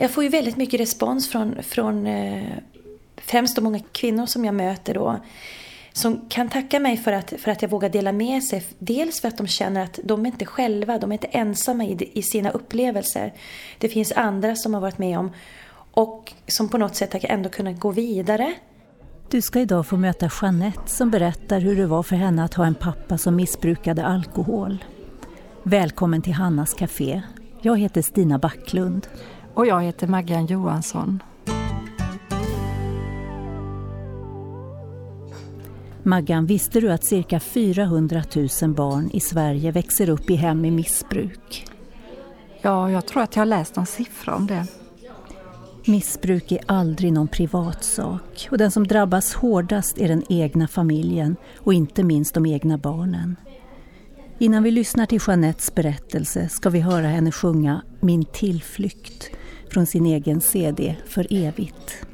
Jag får ju väldigt mycket respons från, från eh, främst de många kvinnor som jag möter då som kan tacka mig för att, för att jag vågar dela med sig. Dels för att de känner att de är inte själva, de är inte ensamma i, i sina upplevelser. Det finns andra som har varit med om och som på något sätt har ändå kunnat gå vidare. Du ska idag få möta Jeanette som berättar hur det var för henne att ha en pappa som missbrukade alkohol. Välkommen till Hannas Café. Jag heter Stina Backlund. Och jag heter Maggan Johansson. Maggan, visste du att cirka 400 000 barn i Sverige växer upp i hem i missbruk? Ja, jag tror att jag har läst någon siffra om det. Missbruk är aldrig någon privatsak och den som drabbas hårdast är den egna familjen och inte minst de egna barnen. Innan vi lyssnar till Jeanettes berättelse ska vi höra henne sjunga Min tillflykt från sin egen CD För evigt.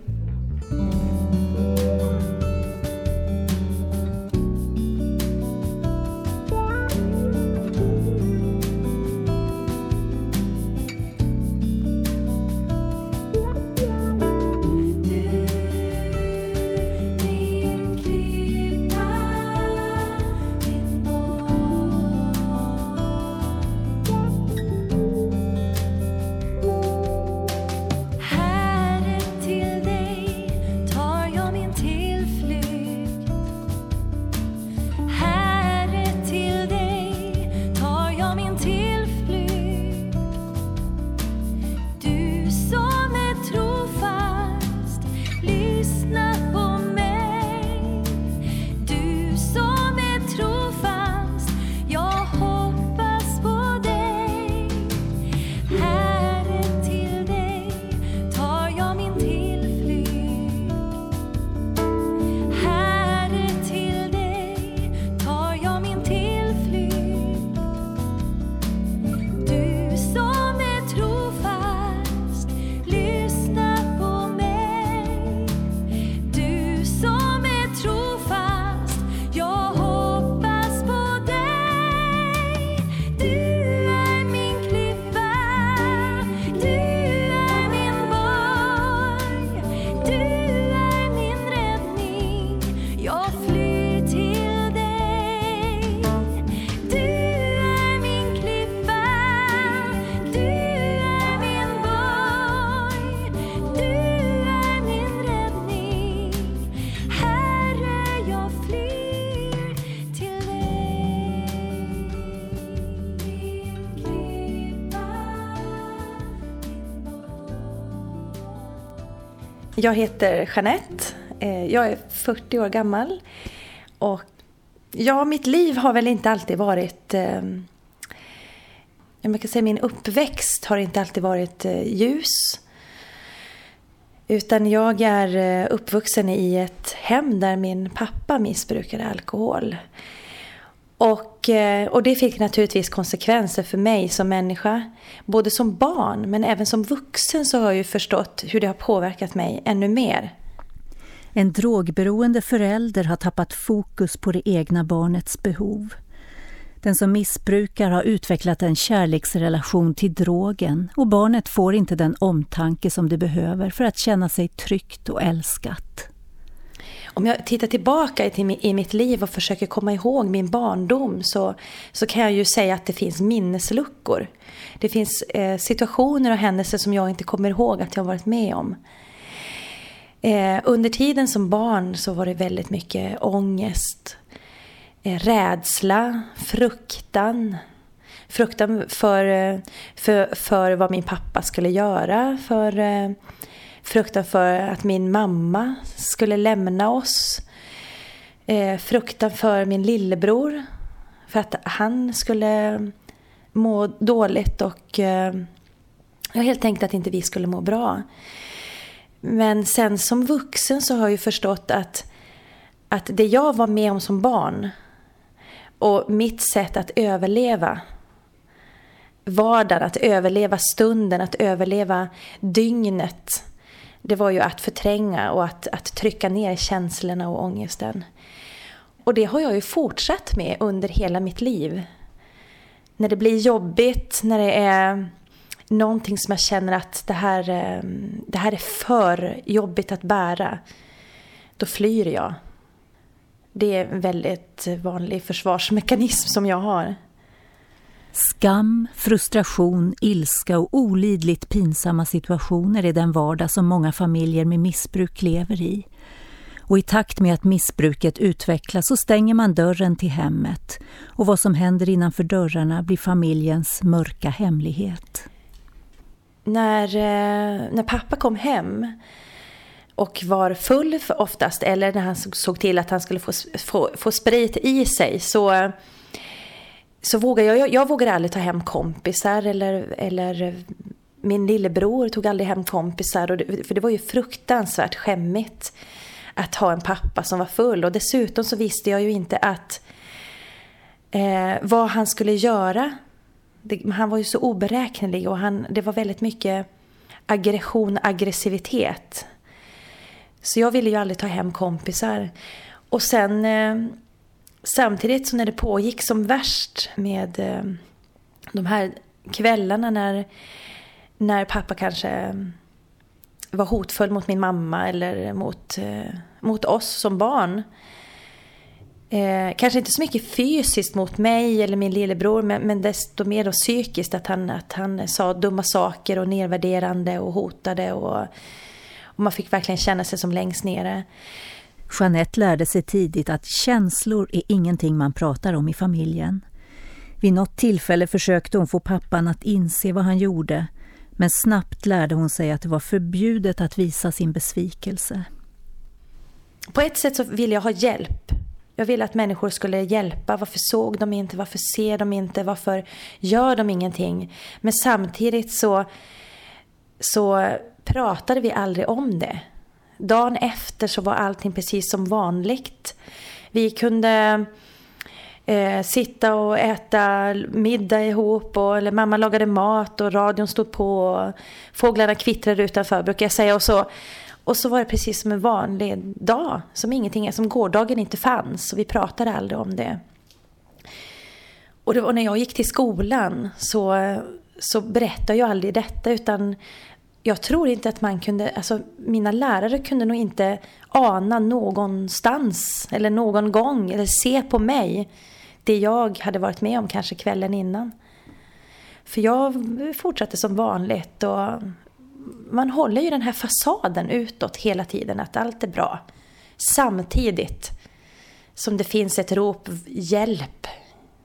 Jag heter Jeanette. Eh, jag är 40 år gammal. Och ja, mitt liv har väl inte alltid varit... Eh, jag kan säga min uppväxt har inte alltid varit eh, ljus. Utan jag är uppvuxen i ett hem där min pappa missbrukade alkohol. Och, eh, och det fick naturligtvis konsekvenser för mig som människa. Både som barn men även som vuxen så har jag ju förstått hur det har påverkat mig ännu mer. En drogberoende förälder har tappat fokus på det egna barnets behov. Den som missbrukar har utvecklat en kärleksrelation till drogen och barnet får inte den omtanke som det behöver för att känna sig tryggt och älskat om jag tittar tillbaka i mitt liv och försöker komma ihåg min barndom så, så kan jag ju säga att det finns minnesluckor. Det finns eh, situationer och händelser som jag inte kommer ihåg att jag varit med om. Eh, under tiden som barn så var det väldigt mycket ångest, eh, rädsla, fruktan. Fruktan för, eh, för, för vad min pappa skulle göra, för eh, fruktan för att min mamma skulle lämna oss. Eh, fruktan för min lillebror. För att han skulle må dåligt och eh, helt enkelt att inte vi skulle må bra. Men sen som vuxen så har jag ju förstått att, att det jag var med om som barn och mitt sätt att överleva vardagen, att överleva stunden, att överleva dygnet det var ju att förtränga och att, att trycka ner känslorna och ångesten. Och det har jag ju fortsatt med under hela mitt liv. När det blir jobbigt, när det är någonting som jag känner att det här, ehm, det här är för jobbigt att bära, då flyr jag. Det är en väldigt vanlig försvarsmekanism som jag har. Skam, frustration, ilska och olidligt pinsamma situationer är den vardag som många familjer med missbruk lever i. Och i takt med att missbruket utvecklas så stänger man dörren till hemmet och vad som händer innanför dörrarna blir familjens mörka hemlighet. När, eh, när pappa kom hem och var full oftast eller när han såg till att han skulle få, få, få sprit i sig så så vågar jag, jag, jag vågar aldrig ta hem kompisar eller, eller min lillebror tog aldrig hem kompisar. Och det, för det var ju fruktansvärt skämmigt att ha en pappa som var full. Och dessutom så visste jag ju inte att eh, vad han skulle göra. Det, han var ju så oberäknelig och han, det var väldigt mycket aggression, aggressivitet. Så jag ville ju aldrig ta hem kompisar. Och sen eh, Samtidigt så när det pågick som värst med eh, de här kvällarna när, när pappa kanske eh, var hotfull mot min mamma eller mot, eh, mot oss som barn. Eh, kanske inte så mycket fysiskt mot mig eller min lillebror men, men desto mer då psykiskt att han, att han sa dumma saker och nedvärderande och hotade och, och man fick verkligen känna sig som längst nere. Jeanette lärde sig tidigt att känslor är ingenting man pratar om i familjen. Vid något tillfälle försökte hon få pappan att inse vad han gjorde men snabbt lärde hon sig att det var förbjudet att visa sin besvikelse. På ett sätt så ville jag ha hjälp. Jag ville att människor skulle hjälpa. Varför såg de inte? Varför ser de inte? Varför gör de ingenting? Men samtidigt så, så pratade vi aldrig om det. Dagen efter så var allting precis som vanligt. Vi kunde eh, sitta och äta middag ihop och, eller mamma lagade mat och radion stod på och fåglarna kvittrade utanför brukar jag säga. Och så, och så var det precis som en vanlig dag, som ingenting, som gårdagen inte fanns och vi pratade aldrig om det. Och det och när jag gick till skolan så, så berättade jag aldrig detta utan jag tror inte att man kunde, alltså mina lärare kunde nog inte ana någonstans eller någon gång eller se på mig det jag hade varit med om kanske kvällen innan. För jag fortsatte som vanligt och man håller ju den här fasaden utåt hela tiden att allt är bra. Samtidigt som det finns ett rop hjälp.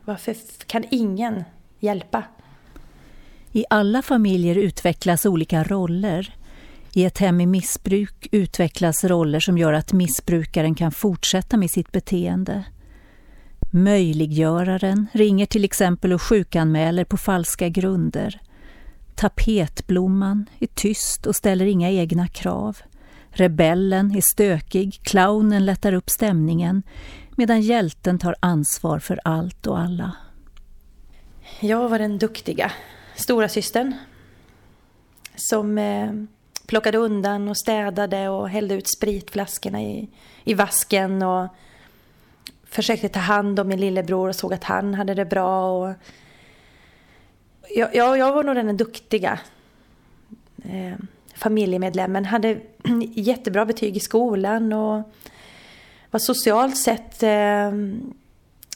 Varför kan ingen hjälpa? I alla familjer utvecklas olika roller. I ett hem i missbruk utvecklas roller som gör att missbrukaren kan fortsätta med sitt beteende. Möjliggöraren ringer till exempel och sjukanmäler på falska grunder. Tapetblomman är tyst och ställer inga egna krav. Rebellen är stökig, clownen lättar upp stämningen medan hjälten tar ansvar för allt och alla. Jag var den duktiga stora systern som eh, plockade undan och städade och hällde ut spritflaskorna i, i vasken och försökte ta hand om min lillebror och såg att han hade det bra. Och jag, jag, jag var nog den duktiga eh, familjemedlemmen. Hade jättebra betyg i skolan och var socialt sett eh,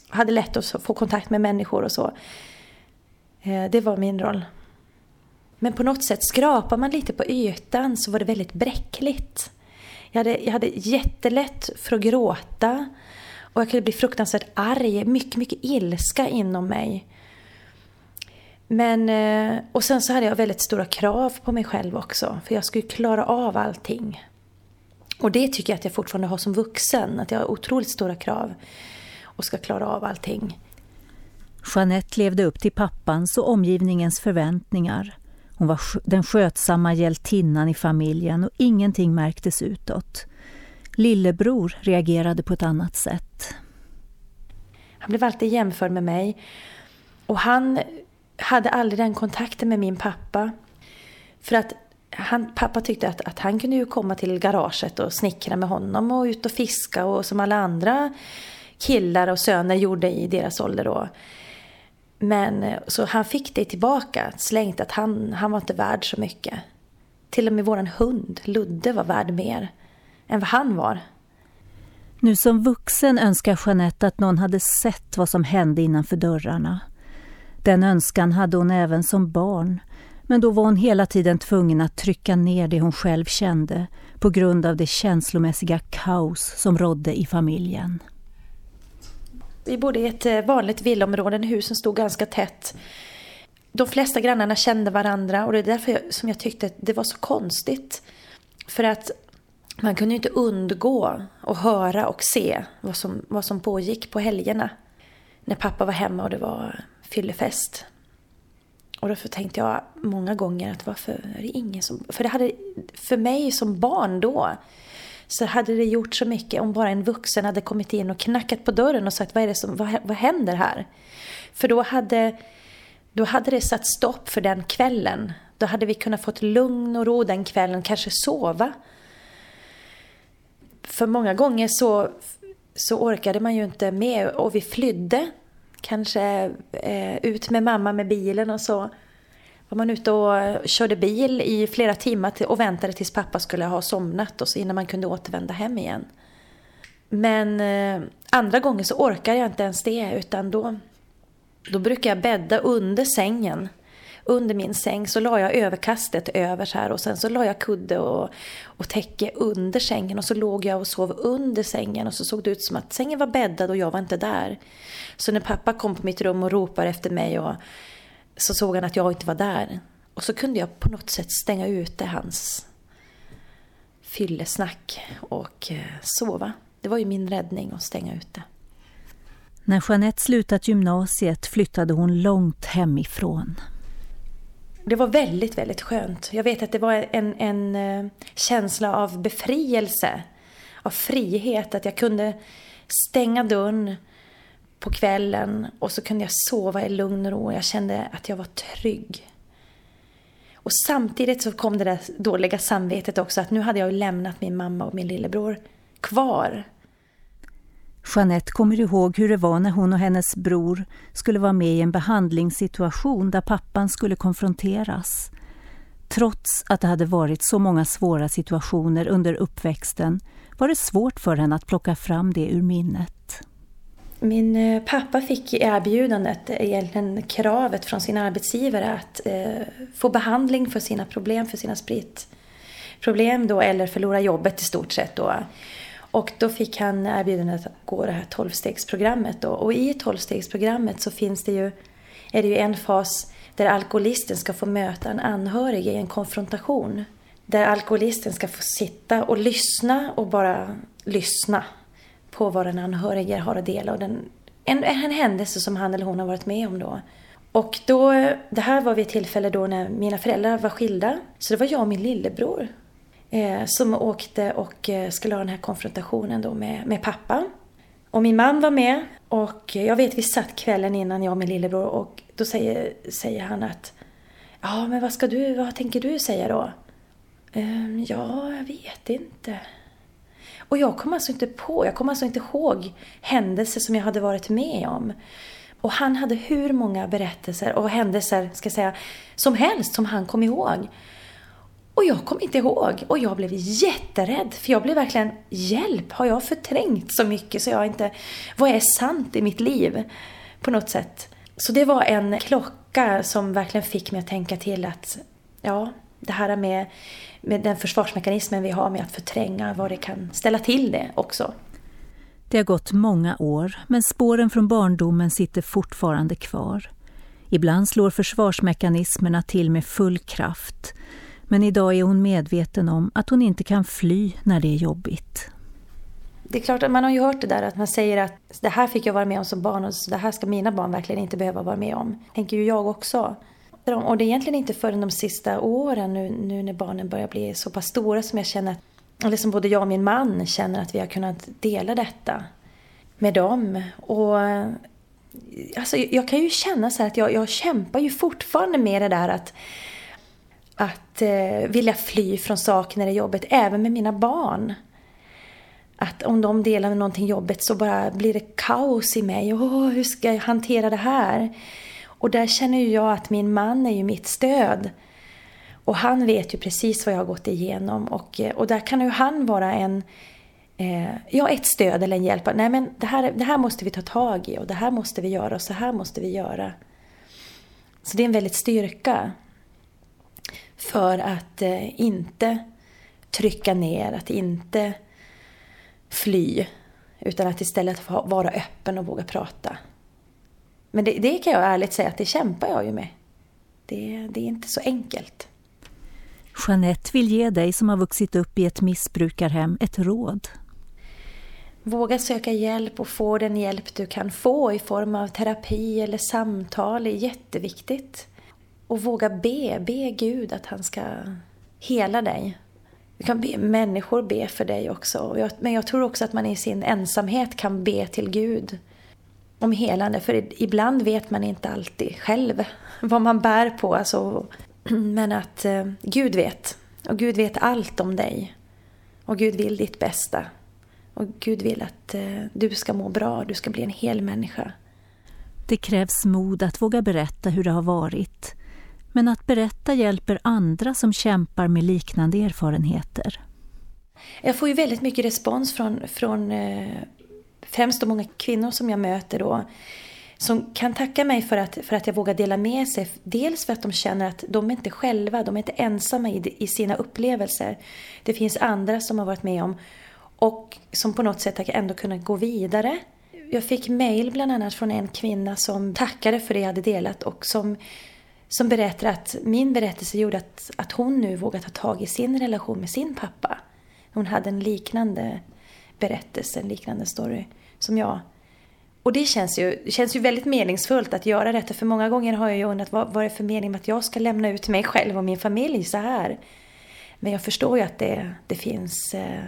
hade lätt att få kontakt med människor och så. Eh, det var min roll. Men på något sätt, skrapar man lite på ytan så var det väldigt bräckligt. Jag hade, jag hade jättelätt för att gråta och jag kunde bli fruktansvärt arg, mycket, mycket ilska inom mig. Men, eh, och sen så hade jag väldigt stora krav på mig själv också, för jag skulle klara av allting. Och det tycker jag att jag fortfarande har som vuxen, att jag har otroligt stora krav och ska klara av allting. Jeanette levde upp till pappans och omgivningens förväntningar. Hon var den skötsamma hjältinnan i familjen och ingenting märktes utåt. Lillebror reagerade på ett annat sätt. Han blev alltid jämförd med mig. Och han hade aldrig den kontakten med min pappa. För att han, pappa tyckte att, att han kunde ju komma till garaget och snickra med honom och ut och fiska och som alla andra killar och söner gjorde i deras ålder då. Men eh, så han fick det tillbaka, slängt att han, han var inte värd så mycket. Till och med våran hund, Ludde, var värd mer än vad han var. Nu som vuxen önskar Jeanette att någon hade sett vad som hände innanför dörrarna. Den önskan hade hon även som barn, men då var hon hela tiden tvungen att trycka ner det hon själv kände på grund av det känslomässiga kaos som rådde i familjen. Vi bodde i ett eh, vanligt villaområde, husen stod ganska tätt. De flesta grannarna kände varandra och det är därför jag, som jag tyckte att det var så konstigt. För att man kunde inte undgå att höra och se vad som, vad som pågick på helgerna. När pappa var hemma och det var fyllefest. Och därför tänkte jag många gånger att varför är det ingen som... För det hade, för mig som barn då, så hade det gjort så mycket om bara en vuxen hade kommit in och knackat på dörren och sagt vad är det som, vad, vad händer här? För då hade, då hade det satt stopp för den kvällen. Då hade vi kunnat fått lugn och ro den kvällen, kanske sova. För många gånger så, så orkade man ju inte med och vi flydde. Kanske eh, ut med mamma med bilen och så var man ute och eh, körde bil i flera timmar och väntade tills pappa skulle ha somnat och så innan man kunde återvända hem igen. Men eh, andra gånger så orkar jag inte ens det utan då, då brukar jag bädda under sängen. Under min säng så la jag överkastet över så här och sen så la jag kudde och, och täcke under sängen och så låg jag och sov under sängen och så såg det ut som att sängen var bäddad och jag var inte där. Så när pappa kom på mitt rum och ropade efter mig och så såg han att jag inte var där. Och så kunde jag på något sätt stänga ute hans fyllesnack och eh, sova. Det var ju min räddning att stänga ute. När Jeanette slutat gymnasiet flyttade hon långt hemifrån. Det var väldigt, väldigt skönt. Jag vet att det var en, en eh, känsla av befrielse, av frihet. Att jag kunde stänga dörren på kvällen och så kunde jag sova i lugn och ro. Jag kände att jag var trygg. Och samtidigt så kom det där dåliga samvetet också att nu hade jag lämnat min mamma och min lillebror kvar. Jeanette kommer ihåg hur det var när hon och hennes bror skulle vara med i en behandlingssituation där pappan skulle konfronteras. Trots att det hade varit så många svåra situationer under uppväxten var det svårt för henne att plocka fram det ur minnet. Min eh, pappa fick erbjudandet, eh, egentligen kravet från sin arbetsgivare att eh, få behandling för sina problem, för sina spritproblem då, eller förlora jobbet i stort sett då. Och då fick han erbjudandet att gå det här tolvstegsprogrammet då. Och i tolvstegsprogrammet så finns det ju, är det ju en fas där alkoholisten ska få möta en anhörig i en konfrontation. Där alkoholisten ska få sitta och lyssna och bara lyssna på vad den anhöriga har att dela. Och den, en, en händelse som han eller hon har varit med om då. Och då, det här var vid ett tillfälle då när mina föräldrar var skilda. Så det var jag och min lillebror eh, som åkte och eh, skulle ha den här konfrontationen då med, med pappa. Och min man var med och jag vet vi satt kvällen innan jag och min lillebror och då säger, säger han att Ja men vad ska du, vad tänker du säga då? Ehm, ja, jag vet inte. Och jag kom alltså inte på, jag kom alltså inte ihåg händelser som jag hade varit med om. Och han hade hur många berättelser och händelser, ska jag säga, som helst som han kom ihåg. Och jag kom inte ihåg och jag blev jätterädd för jag blev verkligen hjälp, har jag förträngt så mycket så jag inte, vad är sant i mitt liv på något sätt. Så det var en klocka som verkligen fick mig att tänka till att ja, det här med, med den försvarsmekanismen vi har med att förtränga vad det kan ställa till det också. Det har gått många år, men spåren från barndomen sitter fortfarande kvar. Ibland slår försvarsmekanismerna till med full kraft. Men idag är hon medveten om att hon inte kan fly när det är jobbigt. Det är klart att man har ju hört det där att man säger att det här fick jag vara med om som barn och det här ska mina barn verkligen inte behöva vara med om. tänker ju jag också. Och det är egentligen inte förrän de sista åren nu, nu när barnen börjar bli så pass stora som jag känner, eller som både jag och min man känner att vi har kunnat dela detta med dem. Och alltså, jag kan ju känna så att jag, jag kämpar ju fortfarande med det där att att eh, vilja fly från saker när det är jobbigt, även med mina barn. Att om de delar med någonting jobbigt så bara blir det kaos i mig. Åh, hur ska jag hantera det här? Och där känner ju jag att min man är ju mitt stöd. Och han vet ju precis vad jag har gått igenom och, eh, och där kan ju han vara en, eh, ja ett stöd eller en hjälp. Nej men det här, det här måste vi ta tag i och det här måste vi göra och så här måste vi göra. Så det är en väldigt styrka. För att eh, inte trycka ner, att inte fly. Utan att istället vara öppen och våga prata. Men det, det kan jag ärligt säga att det kämpar jag ju med. Det, det är inte så enkelt. Jeanette vill ge dig som har vuxit upp i ett missbrukarhem ett råd. Våga söka hjälp och få den hjälp du kan få i form av terapi eller samtal är jätteviktigt. Och våga be, be Gud att han ska hela dig. Du kan be människor be för dig också. Men jag tror också att man i sin ensamhet kan be till Gud om helande. För ibland vet man inte alltid själv vad man bär på. Alltså, men att eh, Gud vet. Och Gud vet allt om dig. Och Gud vill ditt bästa. Och Gud vill att eh, du ska må bra, du ska bli en hel människa. Det krävs mod att våga berätta hur det har varit. Men att berätta hjälper andra som kämpar med liknande erfarenheter. Jag får ju väldigt mycket respons från, från eh, främst de många kvinnor som jag möter då som kan tacka mig för att, för att jag vågar dela med sig. Dels för att de känner att de är inte själva, de är inte ensamma i, i sina upplevelser. Det finns andra som har varit med om och som på något sätt har ändå kunnat gå vidare. Jag fick mail bland annat från en kvinna som tackade för det jag hade delat och som, som berättar att min berättelse gjorde att, att hon nu vågar ta tag i sin relation med sin pappa. Hon hade en liknande berättelse, en liknande story som jag. Och det känns ju, det känns ju väldigt meningsfullt att göra detta. För många gånger har jag ju undrat vad, vad är det för mening med att jag ska lämna ut mig själv och min familj så här. Men jag förstår ju att det, det finns eh,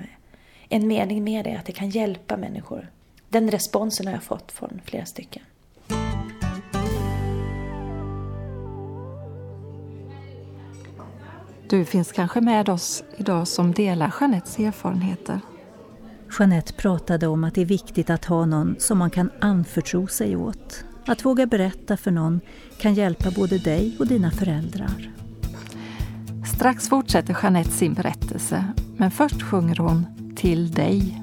en mening med det, att det kan hjälpa människor. Den responsen har jag fått från flera stycken. Du finns kanske med oss idag som delar Jeanettes erfarenheter. Jeanette pratade om att det är viktigt att ha någon som man kan anförtro sig åt. Att våga berätta för någon kan hjälpa både dig och dina föräldrar. Strax fortsätter Jeanette sin berättelse, men först sjunger hon Till dig.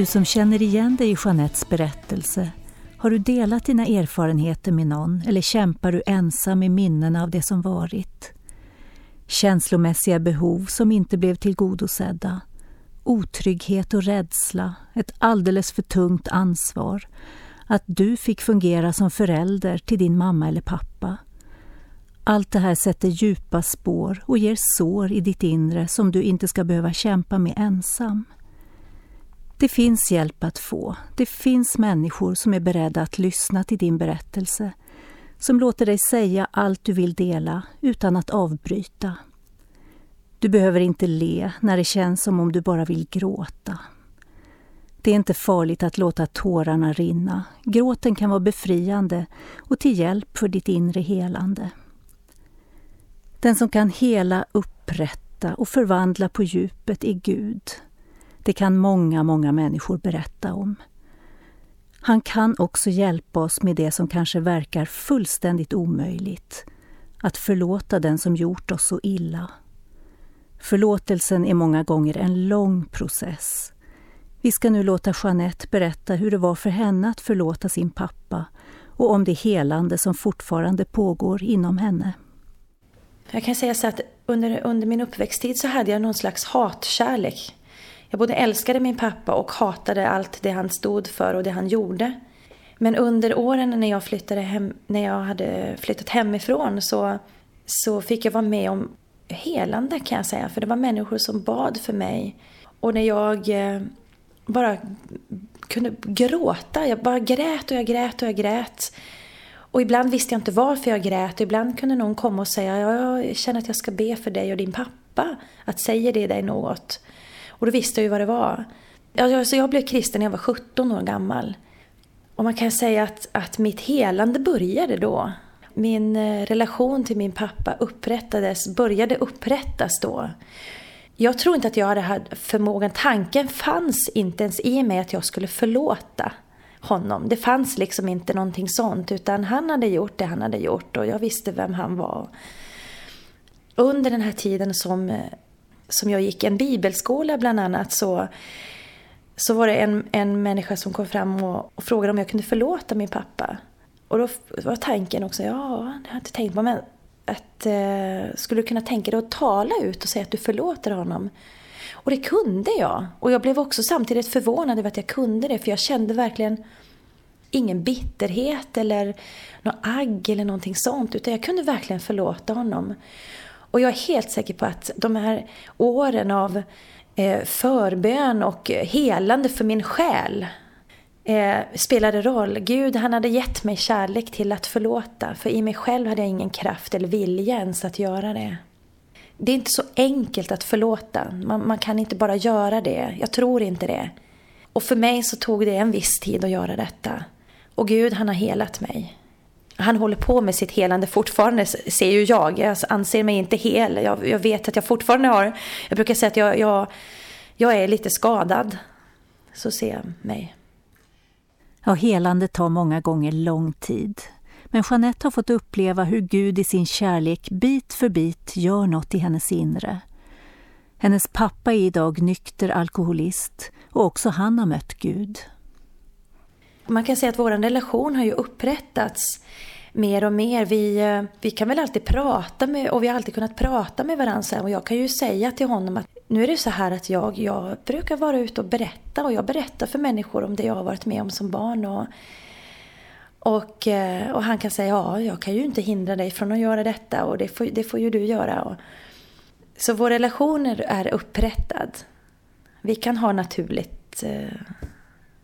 Du som känner igen dig i Jeanettes berättelse, har du delat dina erfarenheter med någon eller kämpar du ensam med minnena av det som varit? Känslomässiga behov som inte blev tillgodosedda, otrygghet och rädsla, ett alldeles för tungt ansvar, att du fick fungera som förälder till din mamma eller pappa. Allt det här sätter djupa spår och ger sår i ditt inre som du inte ska behöva kämpa med ensam. Det finns hjälp att få. Det finns människor som är beredda att lyssna till din berättelse, som låter dig säga allt du vill dela utan att avbryta. Du behöver inte le när det känns som om du bara vill gråta. Det är inte farligt att låta tårarna rinna. Gråten kan vara befriande och till hjälp för ditt inre helande. Den som kan hela, upprätta och förvandla på djupet är Gud. Det kan många, många människor berätta om. Han kan också hjälpa oss med det som kanske verkar fullständigt omöjligt. Att förlåta den som gjort oss så illa. Förlåtelsen är många gånger en lång process. Vi ska nu låta Jeanette berätta hur det var för henne att förlåta sin pappa och om det helande som fortfarande pågår inom henne. Jag kan säga så att under, under min uppväxttid så hade jag någon slags hatkärlek. Jag både älskade min pappa och hatade allt det han stod för och det han gjorde. Men under åren när jag, flyttade hem, när jag hade flyttat hemifrån så, så fick jag vara med om helande kan jag säga. För det var människor som bad för mig. Och när jag eh, bara kunde gråta, jag bara grät och jag grät och jag grät. Och ibland visste jag inte varför jag grät. Ibland kunde någon komma och säga jag känner att jag ska be för dig och din pappa. Att säger det dig något? Och då visste jag ju vad det var. Alltså jag blev kristen när jag var 17 år gammal. Och man kan säga att, att mitt helande började då. Min eh, relation till min pappa upprättades, började upprättas då. Jag tror inte att jag hade haft förmågan, tanken fanns inte ens i mig att jag skulle förlåta honom. Det fanns liksom inte någonting sånt utan han hade gjort det han hade gjort och jag visste vem han var. Under den här tiden som, eh, som jag gick en bibelskola bland annat så, så var det en, en människa som kom fram och, och frågade om jag kunde förlåta min pappa. Och då var tanken också, ja, det har jag inte tänkt på, men att eh, skulle du kunna tänka dig att tala ut och säga att du förlåter honom? Och det kunde jag. Och jag blev också samtidigt förvånad över att jag kunde det, för jag kände verkligen ingen bitterhet eller något agg eller någonting sånt, utan jag kunde verkligen förlåta honom. Och jag är helt säker på att de här åren av eh, förbön och helande för min själ eh, spelade roll. Gud han hade gett mig kärlek till att förlåta. För i mig själv hade jag ingen kraft eller vilja ens att göra det. Det är inte så enkelt att förlåta. Man, man kan inte bara göra det. Jag tror inte det. Och för mig så tog det en viss tid att göra detta. Och Gud han har helat mig. Han håller på med sitt helande fortfarande, ser ju jag. Jag anser mig inte hel. Jag, jag vet att jag fortfarande har... Jag brukar säga att jag, jag, jag är lite skadad. Så ser jag mig. Ja, helande tar många gånger lång tid. Men Jeanette har fått uppleva hur Gud i sin kärlek bit för bit gör något i hennes inre. Hennes pappa är idag nykter alkoholist och också han har mött Gud. Man kan säga att vår relation har ju upprättats mer och mer. Vi, eh, vi kan väl alltid prata med, och vi har alltid kunnat prata med varandra. Och jag kan ju säga till honom att nu är det så här att jag, jag brukar vara ute och berätta och jag berättar för människor om det jag har varit med om som barn. Och, och, eh, och han kan säga ja, jag kan ju inte hindra dig från att göra detta och det får, det får ju du göra. Och, så vår relation är upprättad. Vi kan ha naturligt eh,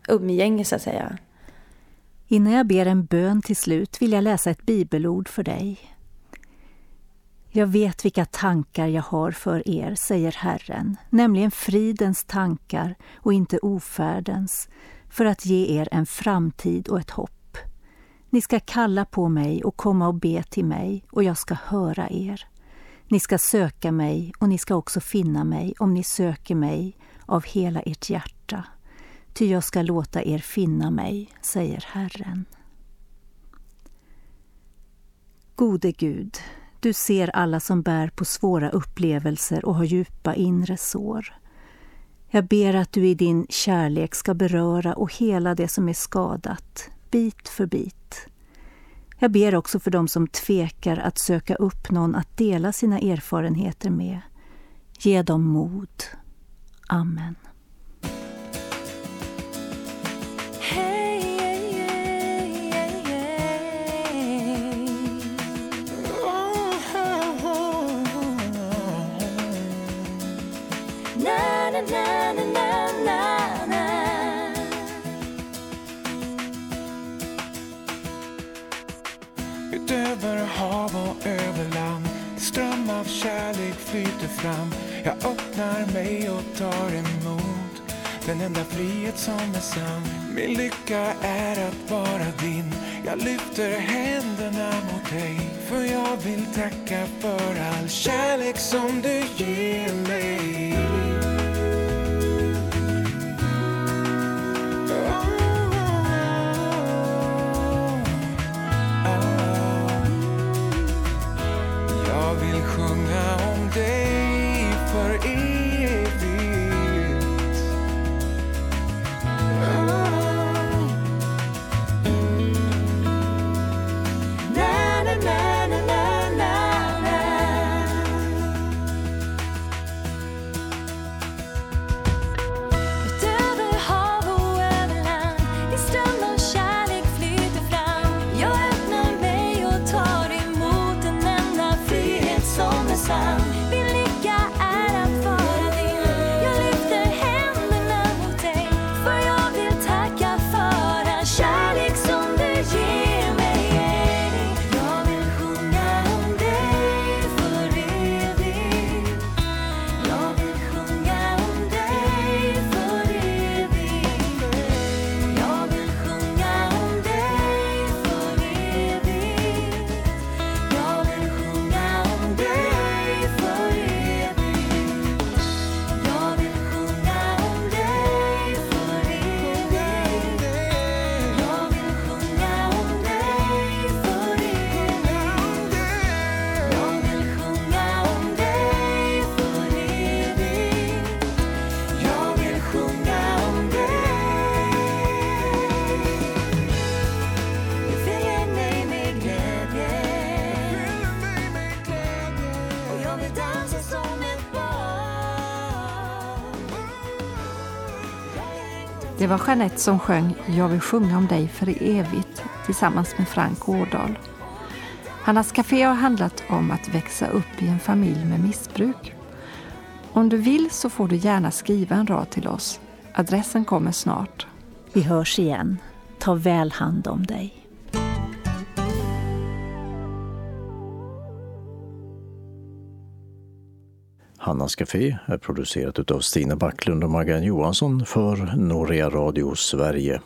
umgänge så att säga. Innan jag ber en bön till slut vill jag läsa ett bibelord för dig. Jag vet vilka tankar jag har för er, säger Herren, nämligen fridens tankar och inte ofärdens, för att ge er en framtid och ett hopp. Ni ska kalla på mig och komma och be till mig, och jag ska höra er. Ni ska söka mig, och ni ska också finna mig om ni söker mig av hela ert hjärta ty jag ska låta er finna mig, säger Herren. Gode Gud, du ser alla som bär på svåra upplevelser och har djupa inre sår. Jag ber att du i din kärlek ska beröra och hela det som är skadat, bit för bit. Jag ber också för dem som tvekar att söka upp någon att dela sina erfarenheter med. Ge dem mod. Amen. Utöver hav och över land ström av kärlek flyter fram. Jag öppnar mig och tar emot den enda frihet som är sann. Min lycka är att vara din. Jag lyfter händerna mot dig För jag vill tacka för all kärlek som du ger mig. Det var Jeanette som sjöng Jag vill sjunga om dig för evigt tillsammans med Frank Årdal. Hannas Café har handlat om att växa upp i en familj med missbruk. Om du vill så får du gärna skriva en rad till oss. Adressen kommer snart. Vi hörs igen. Ta väl hand om dig. Hannas Café är producerat av Stina Backlund och Maggan Johansson för Norea Radio Sverige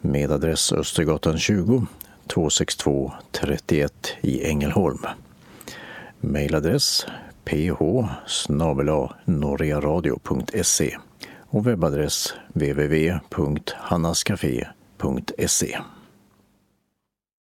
med adress Östergatan 20 262 31 i Ängelholm. Mailadress ph och webbadress www.hannascafé.se